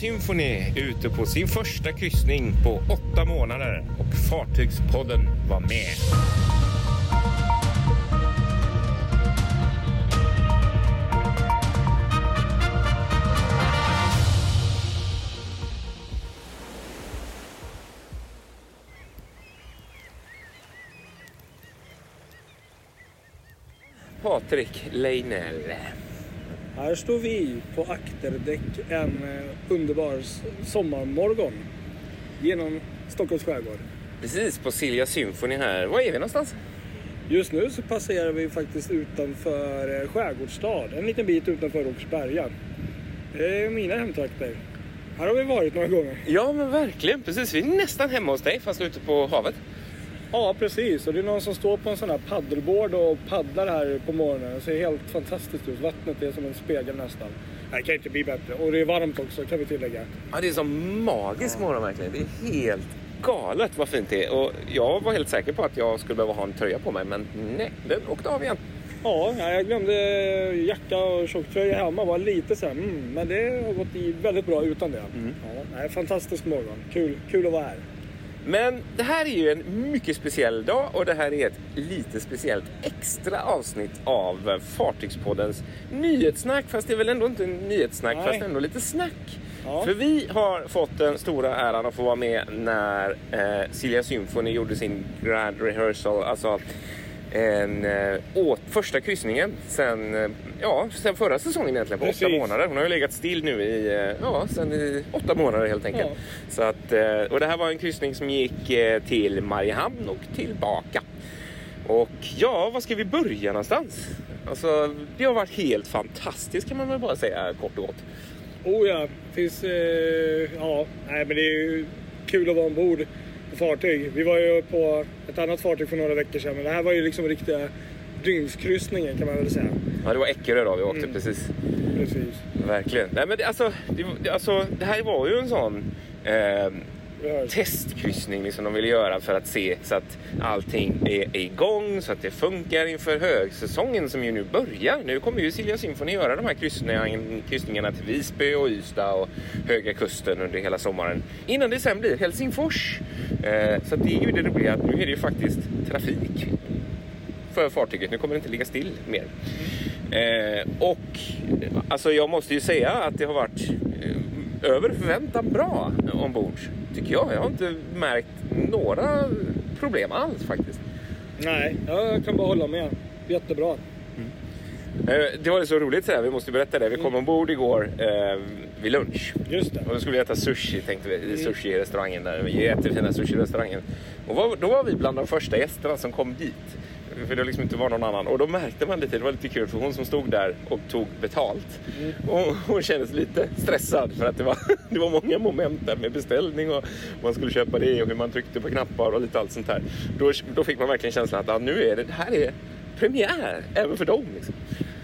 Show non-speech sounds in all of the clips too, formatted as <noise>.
Symphony ute på sin första kryssning på åtta månader och Fartygspodden var med. Patrik Leinell. Här står vi på akterdäck en eh, underbar sommarmorgon genom Stockholms skärgård. Precis på Silja Symphony här. Var är vi någonstans? Just nu så passerar vi faktiskt utanför eh, Skärgårdsstad, en liten bit utanför Åkersberga. Det är mina hemtrakter. Här har vi varit några gånger. Ja men verkligen, precis. Vi är nästan hemma hos dig fast ute på havet. Ja, precis. Och det är någon som står på en sån här paddelbord och paddlar här på morgonen. Det ser helt fantastiskt ut. Vattnet är som en spegel nästan. Det kan inte bli bättre. Och det är varmt också kan vi tillägga. Ja, det är som magisk morgon verkligen. Det är helt galet vad fint det är. Och jag var helt säker på att jag skulle behöva ha en tröja på mig, men nej, den åkte av igen. Ja, jag glömde jacka och tjocktröja hemma. Var lite så här, mm, men det har gått väldigt bra utan det. Ja, nej, fantastisk morgon. Kul, kul att vara här. Men det här är ju en mycket speciell dag och det här är ett lite speciellt extra avsnitt av Fartygspoddens nyhetssnack. Fast det är väl ändå inte nyhetssnack, Nej. fast ändå lite snack. Ja. För vi har fått den stora äran att få vara med när eh, Silja Symphony gjorde sin Grand Rehearsal, alltså en, eh, åt första kryssningen sen, eh, ja, sen förra säsongen egentligen, på Precis. åtta månader. Hon har ju legat still nu i, eh, ja, sen i åtta månader helt enkelt. Ja. Så att, och det här var en kryssning som gick till Mariehamn och tillbaka. Och ja, var ska vi börja någonstans? Alltså, det har varit helt fantastiskt kan man väl bara säga kort och gott. Oh ja, finns... Eh, ja, nej men det är ju kul att vara ombord på fartyg. Vi var ju på ett annat fartyg för några veckor sedan. Men det här var ju liksom riktiga dygnskryssningen kan man väl säga. Ja, det var Eckerö då vi åkte Mm. precis. Precis. Verkligen. Nej, men det, alltså, det, alltså, det här var ju en sån eh testkryssning liksom de vill göra för att se så att allting är, igång, så att det funkar inför högsäsongen som ju nu börjar. Nu kommer ju Silja Symphony göra de här kryssningarna, kryssningarna till Visby och Ystad och Höga Kusten under hela sommaren. Innan det sen blir Helsingfors. Eh, så det är ju det roliga att nu är det ju faktiskt trafik för fartyget. Nu kommer det inte ligga still mer. Eh, och alltså jag måste ju säga att det har varit eh, över förväntan bra ombord. Tycker jag. Jag har inte märkt några problem alls faktiskt. Nej, jag kan bara hålla med. Jättebra. Eh, det var så roligt så här, vi måste berätta det. Vi kom ombord igår eh, vid lunch. Just det. Och då skulle vi äta sushi tänkte vi. I sushi-restaurangen där. Jättefina sushi-restaurangen. Och var, då var vi bland de första gästerna som kom dit. För det liksom inte var någon annan. Och då märkte man lite, det var lite kul för hon som stod där och tog betalt. Och hon kändes lite stressad för att det var, <laughs> det var många moment där med beställning och man skulle köpa det och hur man tryckte på knappar och lite allt sånt här. Då, då fick man verkligen känslan att ja, nu är det, det här är premiär även för dem. Liksom.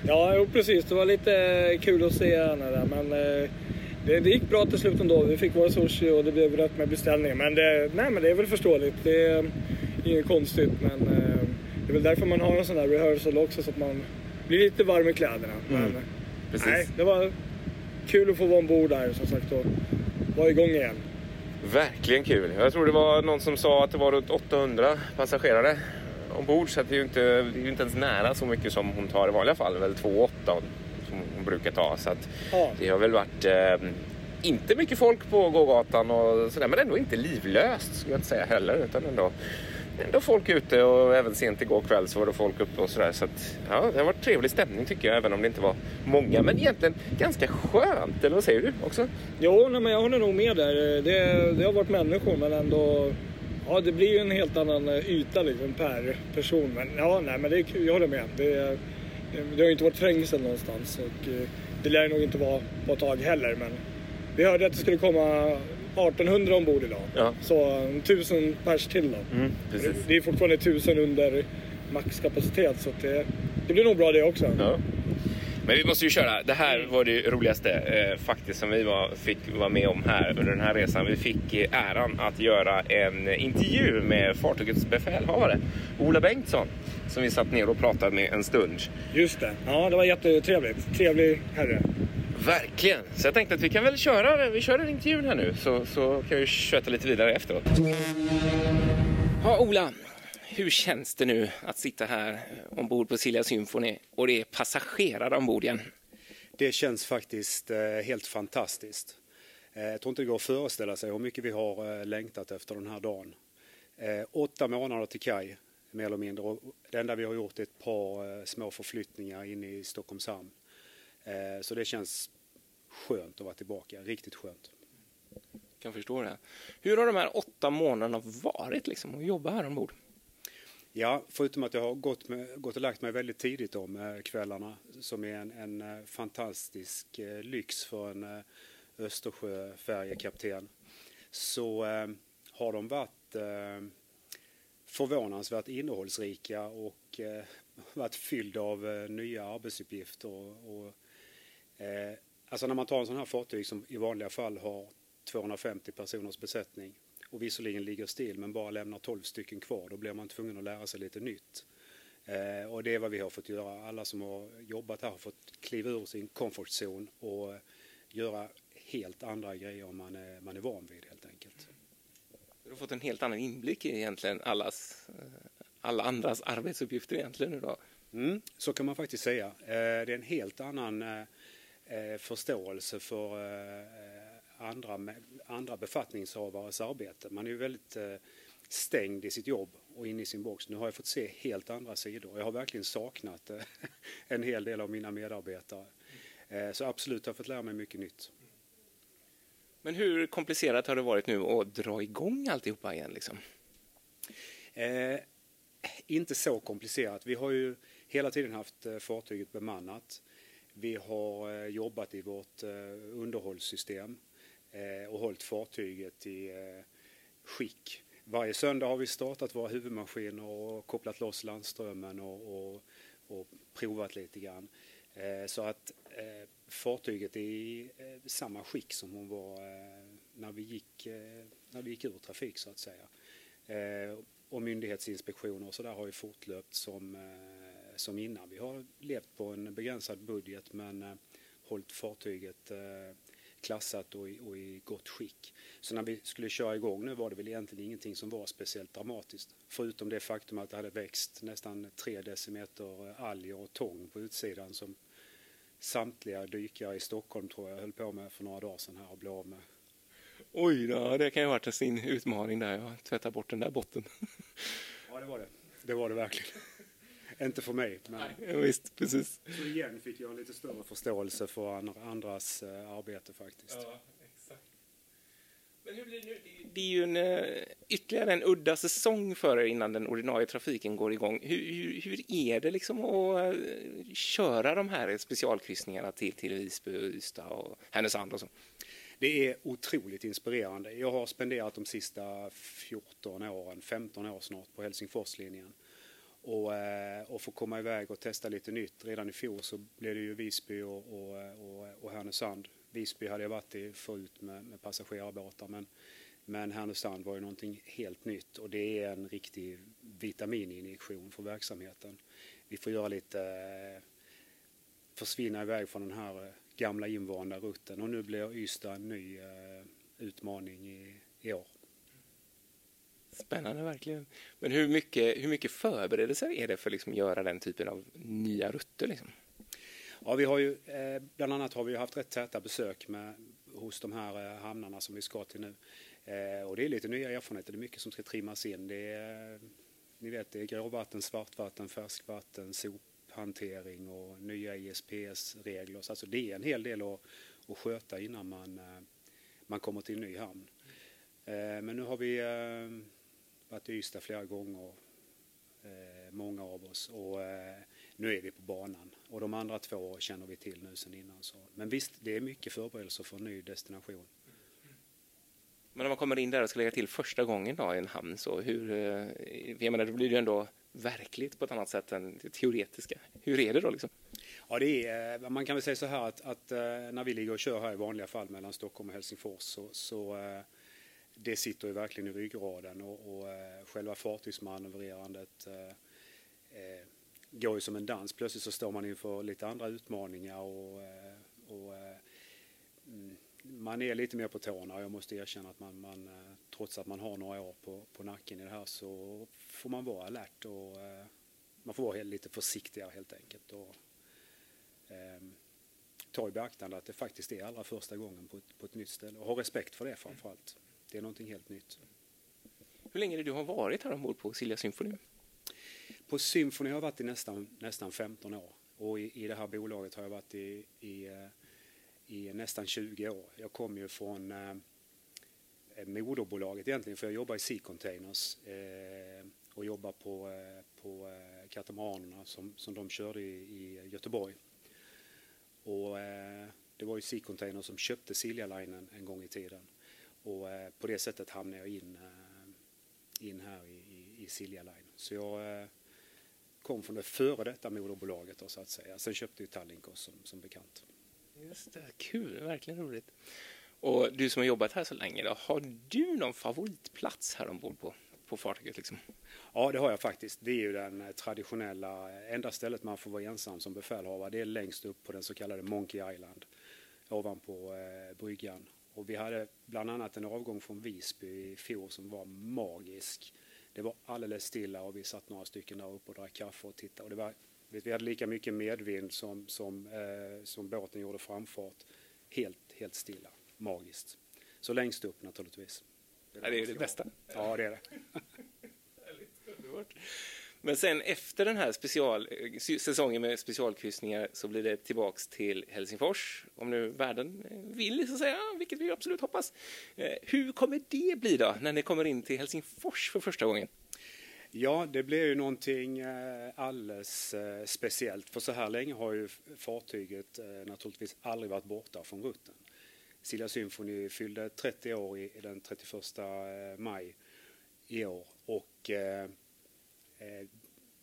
Ja, jo, precis. Det var lite kul att se henne där. Men eh, det, det gick bra till slut ändå. Vi fick vår sushi och det blev rätt med beställningen. Men det, nej, men det är väl förståeligt. Det är inget konstigt. Men eh, det är väl därför man har en sån här rehearsal också. Så att man blir lite varm i kläderna. Men Precis. nej, det var kul att få vara ombord där som sagt och vara igång igen. Verkligen kul. Jag tror det var någon som sa att det var runt 800 passagerare ombord. Så att det är ju inte, det är inte ens nära så mycket som hon tar i vanliga fall. Väl 2,8 som hon brukar ta. Så att Ja. det har väl varit eh, inte mycket folk på gågatan och sådär. Men ändå inte livlöst skulle jag inte säga heller. Utan ändå, ändå folk ute och även sent igår kväll så var det folk uppe och sådär. Så att, ja, det har varit trevlig stämning tycker jag. Även om det inte var många. Men egentligen ganska skönt. Eller vad säger du också? Jo, nej, men jag håller nog med där. Det, det har varit människor men ändå... Ja, det blir ju en helt annan eh, yta liksom per person. Men ja, nej, men det är kul. Jag håller med. Det, det, har ju inte varit trängsel någonstans och eh, det lär nog inte vara på ett tag heller. Men vi hörde att det skulle komma 1800 ombord idag. Ja. Så en tusen pers till då. Mm. Det är fortfarande tusen under maxkapacitet så det, det blir nog bra det också. Ja. Men vi måste ju köra. Det här var det roligaste eh, faktiskt som vi var, fick vara med om här under den här resan. Vi fick eh, äran att göra en intervju med fartygets befälhavare Ola Bengtsson som vi satt ner och pratade med en stund. Just det. Ja, det var jättetrevligt. Trevlig herre. Verkligen. Så jag tänkte att vi kan väl köra, vi kör en intervju här nu så, så kan vi köta lite vidare efteråt. Ja, Ola. Hur känns det nu att sitta här ombord på Silja Symphony och det är passagerare ombord igen? Det känns faktiskt eh, helt fantastiskt. Eh, jag tror inte det går att föreställa sig hur mycket vi har eh, längtat efter den här dagen. Åtta månader till kaj, mer eller mindre. Och det enda vi har gjort är ett par små förflyttningar inne i Stockholms hamn. Så det känns skönt att vara tillbaka, riktigt skönt. Jag kan förstå det. Hur har de här åtta månaderna varit liksom, att jobba här ombord? Ja, förutom att jag har gått, med, gått och lagt mig väldigt tidigt om kvällarna som är en, en eh, fantastisk eh, lyx för en eh, Östersjöfärjekapten så eh, har de varit eh, förvånansvärt innehållsrika och eh, varit fyllda av eh, nya arbetsuppgifter. Och, och eh, alltså när man tar en sån här fartyg som i vanliga fall har 250 personers besättning och visserligen ligger still men bara lämnar 12 stycken kvar, då blir man tvungen att lära sig lite nytt. Eh, och det är vad vi har fått göra. Alla som har jobbat här har fått kliva ur sin comfort zone och göra helt andra grejer man är, man är van vid helt enkelt. Du har fått en helt annan inblick i egentligen allas, eh, alla andras arbetsuppgifter egentligen idag. Mm, så kan man faktiskt säga. Eh, det är en helt annan eh, eh förståelse för eh, andra, andra befattningshavares arbete. Man är ju väldigt eh, stängd i sitt jobb och inne i sin box. Nu har jag fått se helt andra sidor. Jag har verkligen saknat eh, <laughs> en hel del av mina medarbetare. Eh, så absolut, jag har fått lära mig mycket nytt. Men hur komplicerat har det varit nu att dra igång alltihopa igen? Liksom? Eh, inte så komplicerat. Vi har ju hela tiden haft fartyget bemannat. Vi har jobbat i vårt underhållssystem. Eh, och hållit fartyget i eh, skick. Varje söndag har vi startat våra huvudmaskiner och kopplat loss landströmmen och, och, och provat lite grann. Eh, så att eh, fartyget är i eh, samma skick som hon var eh, när vi gick, när vi gick ur trafik så att säga. Och myndighetsinspektioner och så där har ju fortlöpt som, som innan. Vi har levt på en begränsad budget men hållit fartyget klassat och i, och i gott skick. Så när vi skulle köra igång nu var det väl egentligen ingenting som var speciellt dramatiskt. Förutom det faktum att det hade växt nästan tre decimeter alger och tång på utsidan som samtliga dykare i Stockholm tror jag höll på med för några dagar sedan här och blev av med. Oj då, det kan ju ha varit sin utmaning där, att tvätta bort den där botten. Ja, det var det. Det var det verkligen. Inte för mig. Men... Nej, <laughs> visst, precis. Så igen fick jag lite större förståelse för andras eh, arbete faktiskt. Ja, exakt. Men hur blir det nu? Det är ju en, eh, ytterligare en udda säsong för er innan den ordinarie trafiken går igång. Hur, hur, hur är det liksom att eh, köra de här specialkryssningarna till, till Visby, Ystad och Härnösand och så? Det är otroligt inspirerande. Jag har spenderat de sista 14 åren, 15 år snart på Helsingforslinjen och, eh, och få komma iväg och testa lite nytt. Redan i fjol så blev det ju Visby och, och, och, och Härnösand. Visby hade jag varit i förut med, med passagerarbåtar men, men Härnösand var ju någonting helt nytt och det är en riktig vitamininjektion för verksamheten. Vi får göra lite, eh, försvinna iväg från den här eh, gamla invanda rutten och nu blir Ystad en ny utmaning i, i år. Spännande verkligen. Men hur mycket, hur mycket förberedelser är det för liksom att göra den typen av nya rutter? Liksom? Ja, vi har ju, eh, bland annat har vi haft rätt täta besök med, hos de här eh, hamnarna som vi ska till nu. Eh, och det är lite nya erfarenheter, det är mycket som ska trimmas in. Det är, ni vet, det är gråvatten, svartvatten, färskvatten, sophantering och nya ISPS-regler. Så alltså det är en hel del att, att sköta innan man, man kommer till en ny hamn. Men nu har vi varit i Ystad flera gånger, eh, många av oss. Och eh, nu är vi på banan. Och de andra två känner vi till nu sen innan. Så. Men visst, det är mycket förberedelser för en ny destination. Men när man kommer in där och ska lägga till första gången då, i en hamn, så hur, eh, jag menar, då blir det ju ändå verkligt på ett annat sätt än det teoretiska. Hur är det då? Liksom? Ja, det är, eh, man kan väl säga så här att, att, eh, när vi ligger och kör här i vanliga fall mellan Stockholm och Helsingfors så, så det sitter ju verkligen i ryggraden och, och eh, själva fartygsmanövrerandet eh, eh, går ju som en dans. Plötsligt så står man inför lite andra utmaningar och, eh, och mm, man är lite mer på tårna. Jag måste erkänna att man, man trots att man har några år på, på nacken i det här så får man vara alert och man får vara lite försiktigare helt enkelt. Och, eh, ta i beaktande att det faktiskt är allra första gången på ett, på ett nytt ställe och ha respekt för det framförallt. Det är någonting helt nytt. Hur länge är det du har varit här ombord på Silja Symphony? På Symphony har jag varit i nästan, nästan 15 år och i, i det här bolaget har jag varit i, i, eh, i nästan 20 år. Jag kom ju från eh, moderbolaget egentligen för jag jobbar i Sea Containers eh, och jobbar på, eh, på eh, katamaranerna som, som de körde i, i Göteborg. Och, eh, det var ju Sea Containers som köpte Silja Line en gång i tiden och eh, på det sättet hamnade jag in, in här i, i, i Silja Line. Så jag kom från det före detta moderbolaget då, så att säga. Sen köpte ju Tallinkos som, som bekant. Just det, kul, verkligen roligt. Och du som har jobbat här så länge, då, har du någon favoritplats här ombord på, på fartyget? Liksom? Ja, det har jag faktiskt. Det är ju den eh, traditionella, enda stället man får vara ensam som befälhavare. Det är längst upp på den så kallade Monkey Island, ovanpå eh, bryggan. Och vi hade bland annat en avgång från Visby i fjol som var magisk. Det var alldeles stilla och vi satt några stycken där uppe och drack kaffe och tittade. Och det var, vi hade lika mycket medvind som, som, eh, som båten gjorde framfart. Helt, helt stilla. Magiskt. Så längst upp naturligtvis. Det är det, det bästa. Ja, det är det. <laughs> Men sen efter den här special, eh, säsongen med specialkryssningar så blir det tillbaks till Helsingfors, om nu världen eh, vill så att säga, vilket vi absolut hoppas. Eh, hur kommer det bli då, när ni kommer in till Helsingfors för första gången? Ja, det blir ju någonting alldeles speciellt, för så här länge har ju fartyget naturligtvis aldrig varit borta från rutten. Silja Symphony fyllde 30 år i den 31 maj i år och Eh,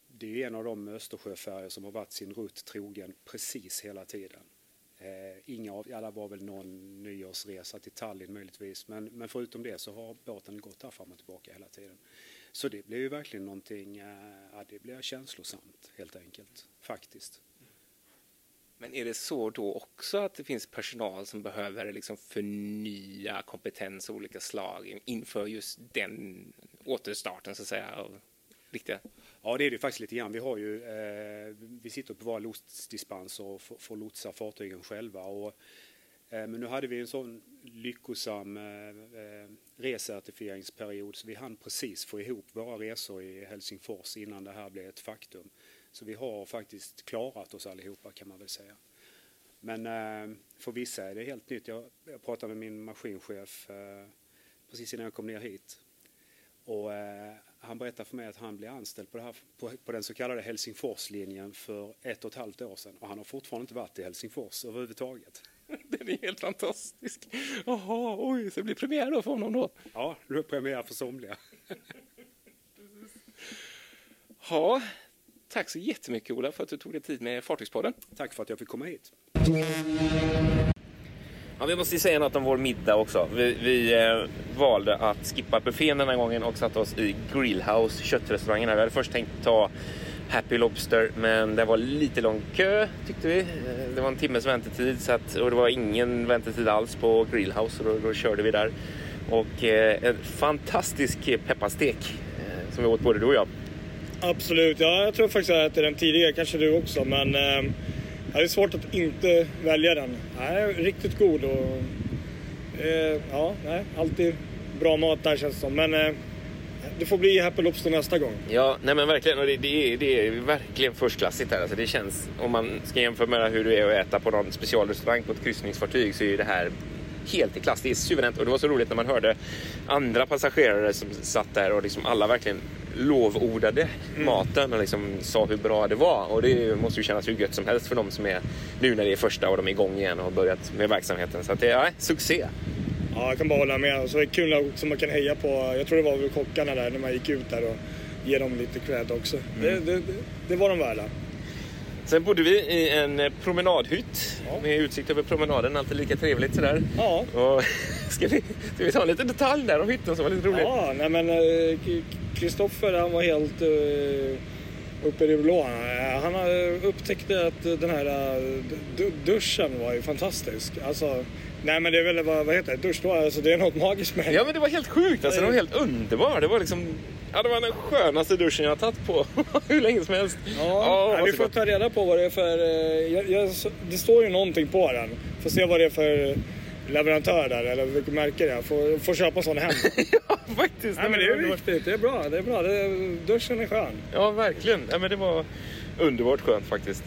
det är en av de Östersjöfärjor som har varit sin rutt trogen precis hela tiden. Eh, inga av, alla var väl någon nyårsresa till Tallinn möjligtvis, men, men förutom det så har båten gått där fram och tillbaka hela tiden. Så det blir ju verkligen någonting, eh, ja, det blir känslosamt helt enkelt, faktiskt. Men är det så då också att det finns personal som behöver liksom förnya kompetens av olika slag inför just den återstarten så att säga av riktiga? Ja, det är det faktiskt lite grann. Vi, har ju, eh, vi sitter på våra lotsdispenser och får, får lotsa fartygen själva. Och, eh, men nu hade vi en sån lyckosam eh, eh, recertifieringsperiod så vi hann precis få ihop våra resor i Helsingfors innan det här blev ett faktum. Så vi har faktiskt klarat oss allihopa kan man väl säga. Men eh, för vissa är det helt nytt. Jag, jag pratade med min maskinchef eh, precis innan jag kom ner hit. Och eh, han berättade för mig att han blev anställd på, här, på, på, den så kallade Helsingforslinjen för ett och ett halvt år sedan och han har fortfarande inte varit i Helsingfors överhuvudtaget. <laughs> Den är helt fantastisk. Jaha, oj, så det blir premiär då för honom då? Ja, det blir premiär för somliga. <laughs> ja, tack så jättemycket Ola för att du tog dig tid med Fartygspodden. Tack för att jag fick komma hit. Ja, vi måste säga något om vår middag också. Vi, vi eh, valde att skippa buffén den här gången och satte oss i Grillhouse, köttrestaurangen. Vi hade först tänkt ta Happy Lobster, men det var lite lång kö tyckte vi. Eh, det var en timmes väntetid så att, och det var ingen väntetid alls på Grillhouse och då, då körde vi där. Och eh, en fantastisk pepparstek eh, som vi åt både du och jag. Absolut, ja, jag tror faktiskt att jag ätit den tidigare, kanske du också, men eh det är svårt att inte välja den. Nej, riktigt god och... Eh, ja, nej, alltid bra mat där känns det som. Men eh, det får bli Happy Lobster nästa gång. Ja, nej men verkligen. Och det, det, är, det är verkligen förstklassigt här. Alltså det känns, om man ska jämföra med hur det är att äta på någon specialrestaurang på ett kryssningsfartyg så är det här helt i klass. Det är suveränt och det var så roligt när man hörde andra passagerare som satt där och liksom alla verkligen lovordade mm. maten och liksom sa hur bra det var. Och det måste ju kännas hur gött som helst för dem som är nu när det är första och de är igång igen och har börjat med verksamheten. Så att det är ja, succé. Ja, jag kan bara hålla med. Så det är kul också man kan heja på, jag tror det var kockarna där när man gick ut där och ge dem lite cred också. Mm. Det, det, det var de värda. Sen bodde vi i en promenadhytt ja. med utsikt över promenaden. Alltid lika trevligt sådär. Ja. Och <laughs> ska, vi, ska vi ta en liten detalj där om hytten som var lite rolig? Ja, nej men Kristoffer eh, han var helt... Uh, uppe i det blå. Han upptäckte att den här eh, du- duschen var ju fantastisk. Alltså, nej men det är väl, vad, vad heter det, dusch då? Alltså det är något magiskt med Ja men det var helt sjukt, alltså, det var helt underbart. Det var liksom, ja det var den skönaste duschen jag har tagit på <laughs> hur länge som helst. Ja, vad vi får ta reda på vad det är för... eh, Jag, jag, det står ju någonting på den. Får se vad det är för leverantör där eller vilket märke det är. Får, får köpa sån hem. <laughs> ja faktiskt. Nej men det är viktigt. Det är bra. Det är bra. Det, duschen är skön. Ja, verkligen. Ja, men det var underbart skönt faktiskt.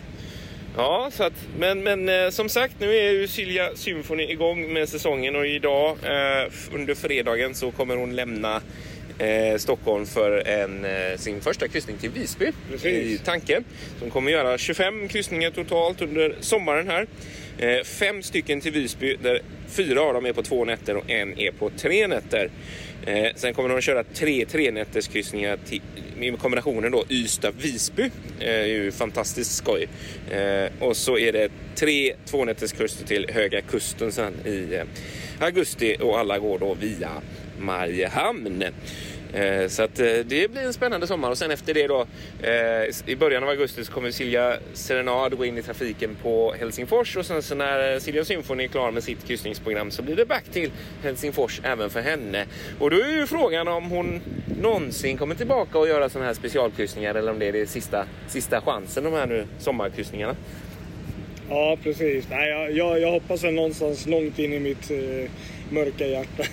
Ja, så att, men, men eh, som sagt, nu är ju Silja Symphony igång med säsongen och idag eh, under fredagen så kommer hon lämna eh, Stockholm för en, eh, sin första kryssning till Visby Precis. i tanken. Hon kommer göra 25 kryssningar totalt under sommaren här. Eh, fem stycken till Visby där fyra av dem är på två nätter och en är på tre nätter. Eh, sen kommer de att köra tre trenätterskryssningar med kombinationen då Ystad-Visby. Eh, det är ju fantastiskt skoj. Och så är det tre tvånätterskurser till Höga Kusten sen i augusti och alla går då via Mariehamn. Eh, Så att eh, det blir en spännande sommar och sen efter det då eh, i början av augusti så kommer Silja Serenad gå in i trafiken på Helsingfors och sen så när eh, Silja Symphony är klar med sitt kryssningsprogram så blir det back till Helsingfors även för henne. Och då är ju frågan om hon någonsin kommer tillbaka och göra sådana här specialkryssningar eller om det är det sista, sista chansen de här nu sommarkryssningarna. Ja, precis. Nej, jag, jag, jag hoppas väl någonstans långt in i mitt eh, mörka hjärta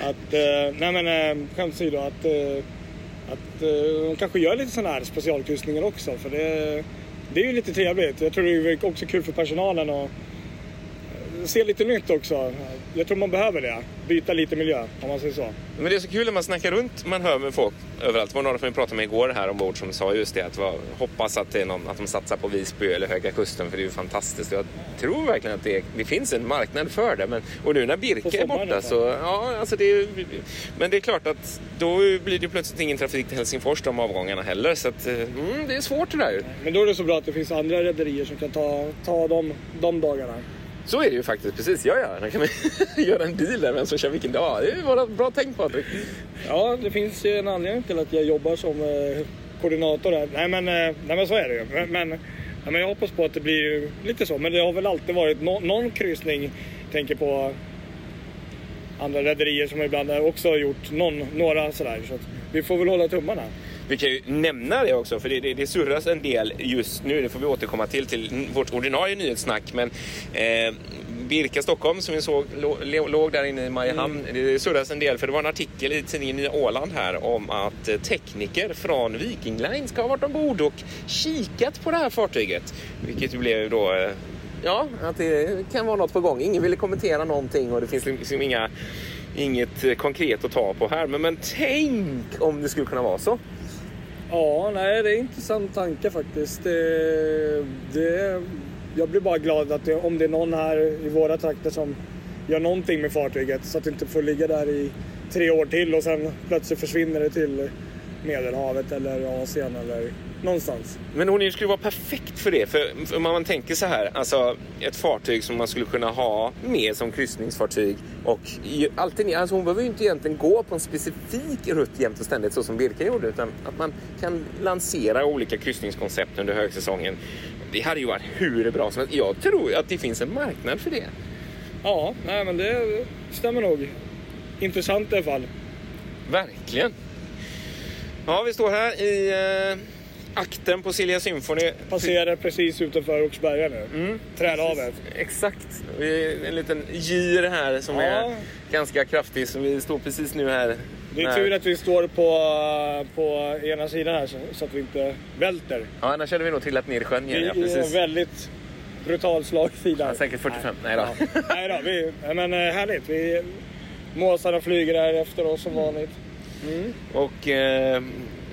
att, eh, nej men eh, skämt åsido, att, eh, att eh, de kanske gör lite sådana här specialkryssningar också. För det, det är ju lite trevligt. Jag tror det är också kul för personalen att se lite nytt också. Jag tror man behöver det. Byta lite miljö, om man säger så. Men det är så kul när man snackar runt, man hör med folk överallt. Det var några som vi pratade med igår här ombord som sa just det att vad, hoppas att, det är någon, att de satsar på Visby eller Höga Kusten för det är ju fantastiskt. Jag tror verkligen att det, det finns en marknad för det. Men, och nu när På Birke är borta i så, ja alltså det är, Men det är klart att då blir det plötsligt ingen trafik till Helsingfors de avgångarna heller. Så att, eh, mm, det är svårt det där. Men då är det så bra att det finns andra rederier som kan ta, ta de, de dagarna. Så är det ju faktiskt, precis. Ja, ja. Då kan vi <laughs> göra en deal där vem som kör vilken dag. Det var bra tänk Patrik. Ja, det finns ju en anledning till att jag jobbar som eh, koordinator där. Nej men, eh, nej, men så är det ju. Men, men, ja, men jag hoppas på att det blir lite så. Men det har väl alltid varit no någon kryssning. Tänker på andra rederier som ibland också har gjort någon, några sådär. Så att vi får väl hålla tummarna. Vi kan ju nämna det också, för det, det, det surras en del just nu. Det får vi återkomma till, till vårt ordinarie nyhetssnack. Men eh, Birka Stockholm som vi såg lå- låg där inne i Mariehamn. Det surras en del, för det var en artikel i tidningen Nya Åland här om att eh, tekniker från Viking Line ska ha varit ombord och kikat på det här fartyget. Vilket ju blev då eh, Ja, att det kan vara något på gång. Ingen ville kommentera någonting och det finns liksom inga, inget konkret att ta på här. Men, men tänk om det skulle kunna vara så. Ja, nej det är en intressant tanke faktiskt. Det, det, jag blir bara glad att det, om det är någon här i våra trakter som gör någonting med fartyget så att det inte får ligga där i tre år till och sen plötsligt försvinner det till Medelhavet eller Asien eller någonstans. Men hon skulle vara perfekt för det. För, för om man tänker så här, alltså ett fartyg som man skulle kunna ha med som kryssningsfartyg. Och alltid, alltså hon behöver ju inte egentligen gå på en specifik rutt jämt och ständigt så som Birka gjorde. Utan att man kan lansera olika kryssningskoncept under högsäsongen. Det hade ju varit hur bra som helst. Jag tror att det finns en marknad för det. Ja, nej men det stämmer nog. Intressant i alla fall. Verkligen. Ja, vi står här i eh, akten på Silja Symphony. Passerar precis utanför Oxberga nu. Mm. Trädhavet. Exakt. Vi är en liten gir här som Ja. är ganska kraftig. Så vi står precis nu här. Det är tur att vi står på, på ena sidan här så, att vi inte välter. Ja, annars hade vi nog trillat ner i sjön Det igen. Ja, är en precis. väldigt brutal slagsida. Ja, säkert 45. Nej då. Ja. Nej då, vi, nej, men eh, härligt. Vi, måsarna flyger här efter oss som vanligt. Och eh,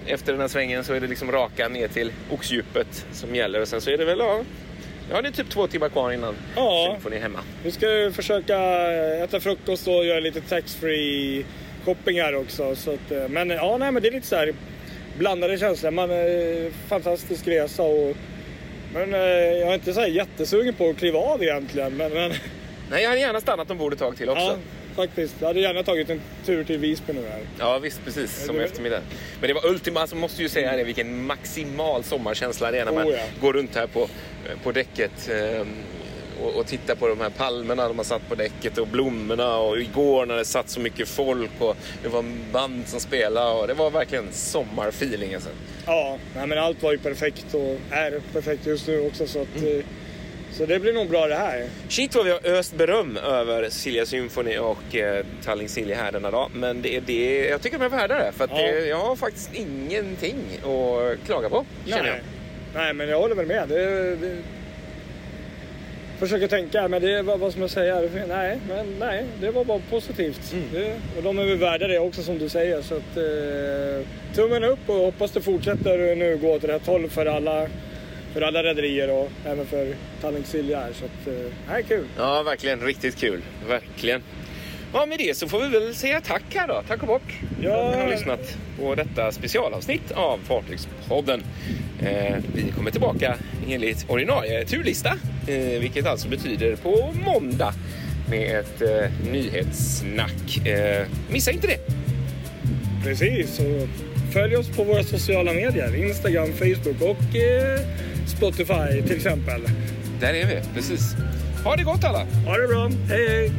efter den här svängen så är det liksom raka ner till oxdjupet som gäller. Och sen så är det väl, ja, ja det är typ två timmar kvar innan Ja. Symphony är hemma. Vi ska ju försöka äta frukost och göra lite taxfree shopping här också. Så att, eh, men ja, nej, men det är lite så här blandade känslor. Man, eh, fantastisk resa och men eh, jag är inte så här jättesugen på att kliva av egentligen. Men, men Nej, jag hade gärna stannat ombord ett tag till också. ja, faktiskt. Jag hade gärna tagit en tur till Visby nu här. Ja visst, precis. Som det- eftermiddag. Men det var ultima, alltså måste ju säga det, vilken maximal sommarkänsla det är när man Oh, ja. går runt här på, på däcket. ehm, Och, och tittar på de här palmerna de har satt på däcket och blommorna och igår när det satt så mycket folk och det var band som spelade och det var verkligen sommarfeeling alltså. Ja, nej, men allt var ju perfekt och är perfekt just nu också så att... Mm. Eh, Så det blir nog bra det här. Shit vad vi har öst beröm över Silja Symphony och eh, Tallinn Silja här denna dag. Men det är det, jag tycker de är värda det. För att Ja. det, jag har faktiskt ingenting att klaga på, känner jag. Nej. nej, men jag håller väl med. Det, det... Försöker tänka, men det vad, vad man säga? Det- Nej, men nej, det var bara positivt. Mm. Det, och de är väl värda det också som du säger. Så att, eh, tummen upp och hoppas det fortsätter nu gå åt rätt håll för alla, för alla rederier och även för Tallinn Silja här. Så att, eh, nej, kul. Ja, verkligen. Riktigt kul. Verkligen. Ja, med det så får vi väl säga tack här då. Tack och bock för Ja. att ni har lyssnat på detta specialavsnitt av Fartygspodden. Eh, vi kommer tillbaka enligt ordinarie turlista, eh, vilket alltså betyder på måndag med ett eh, nyhetssnack. Eh, missa inte det! Precis, och följ oss på våra sociala medier. Instagram, Facebook och eh, Spotify till exempel. Där är vi, precis. Ha det gott alla! Ha det bra, hej hej!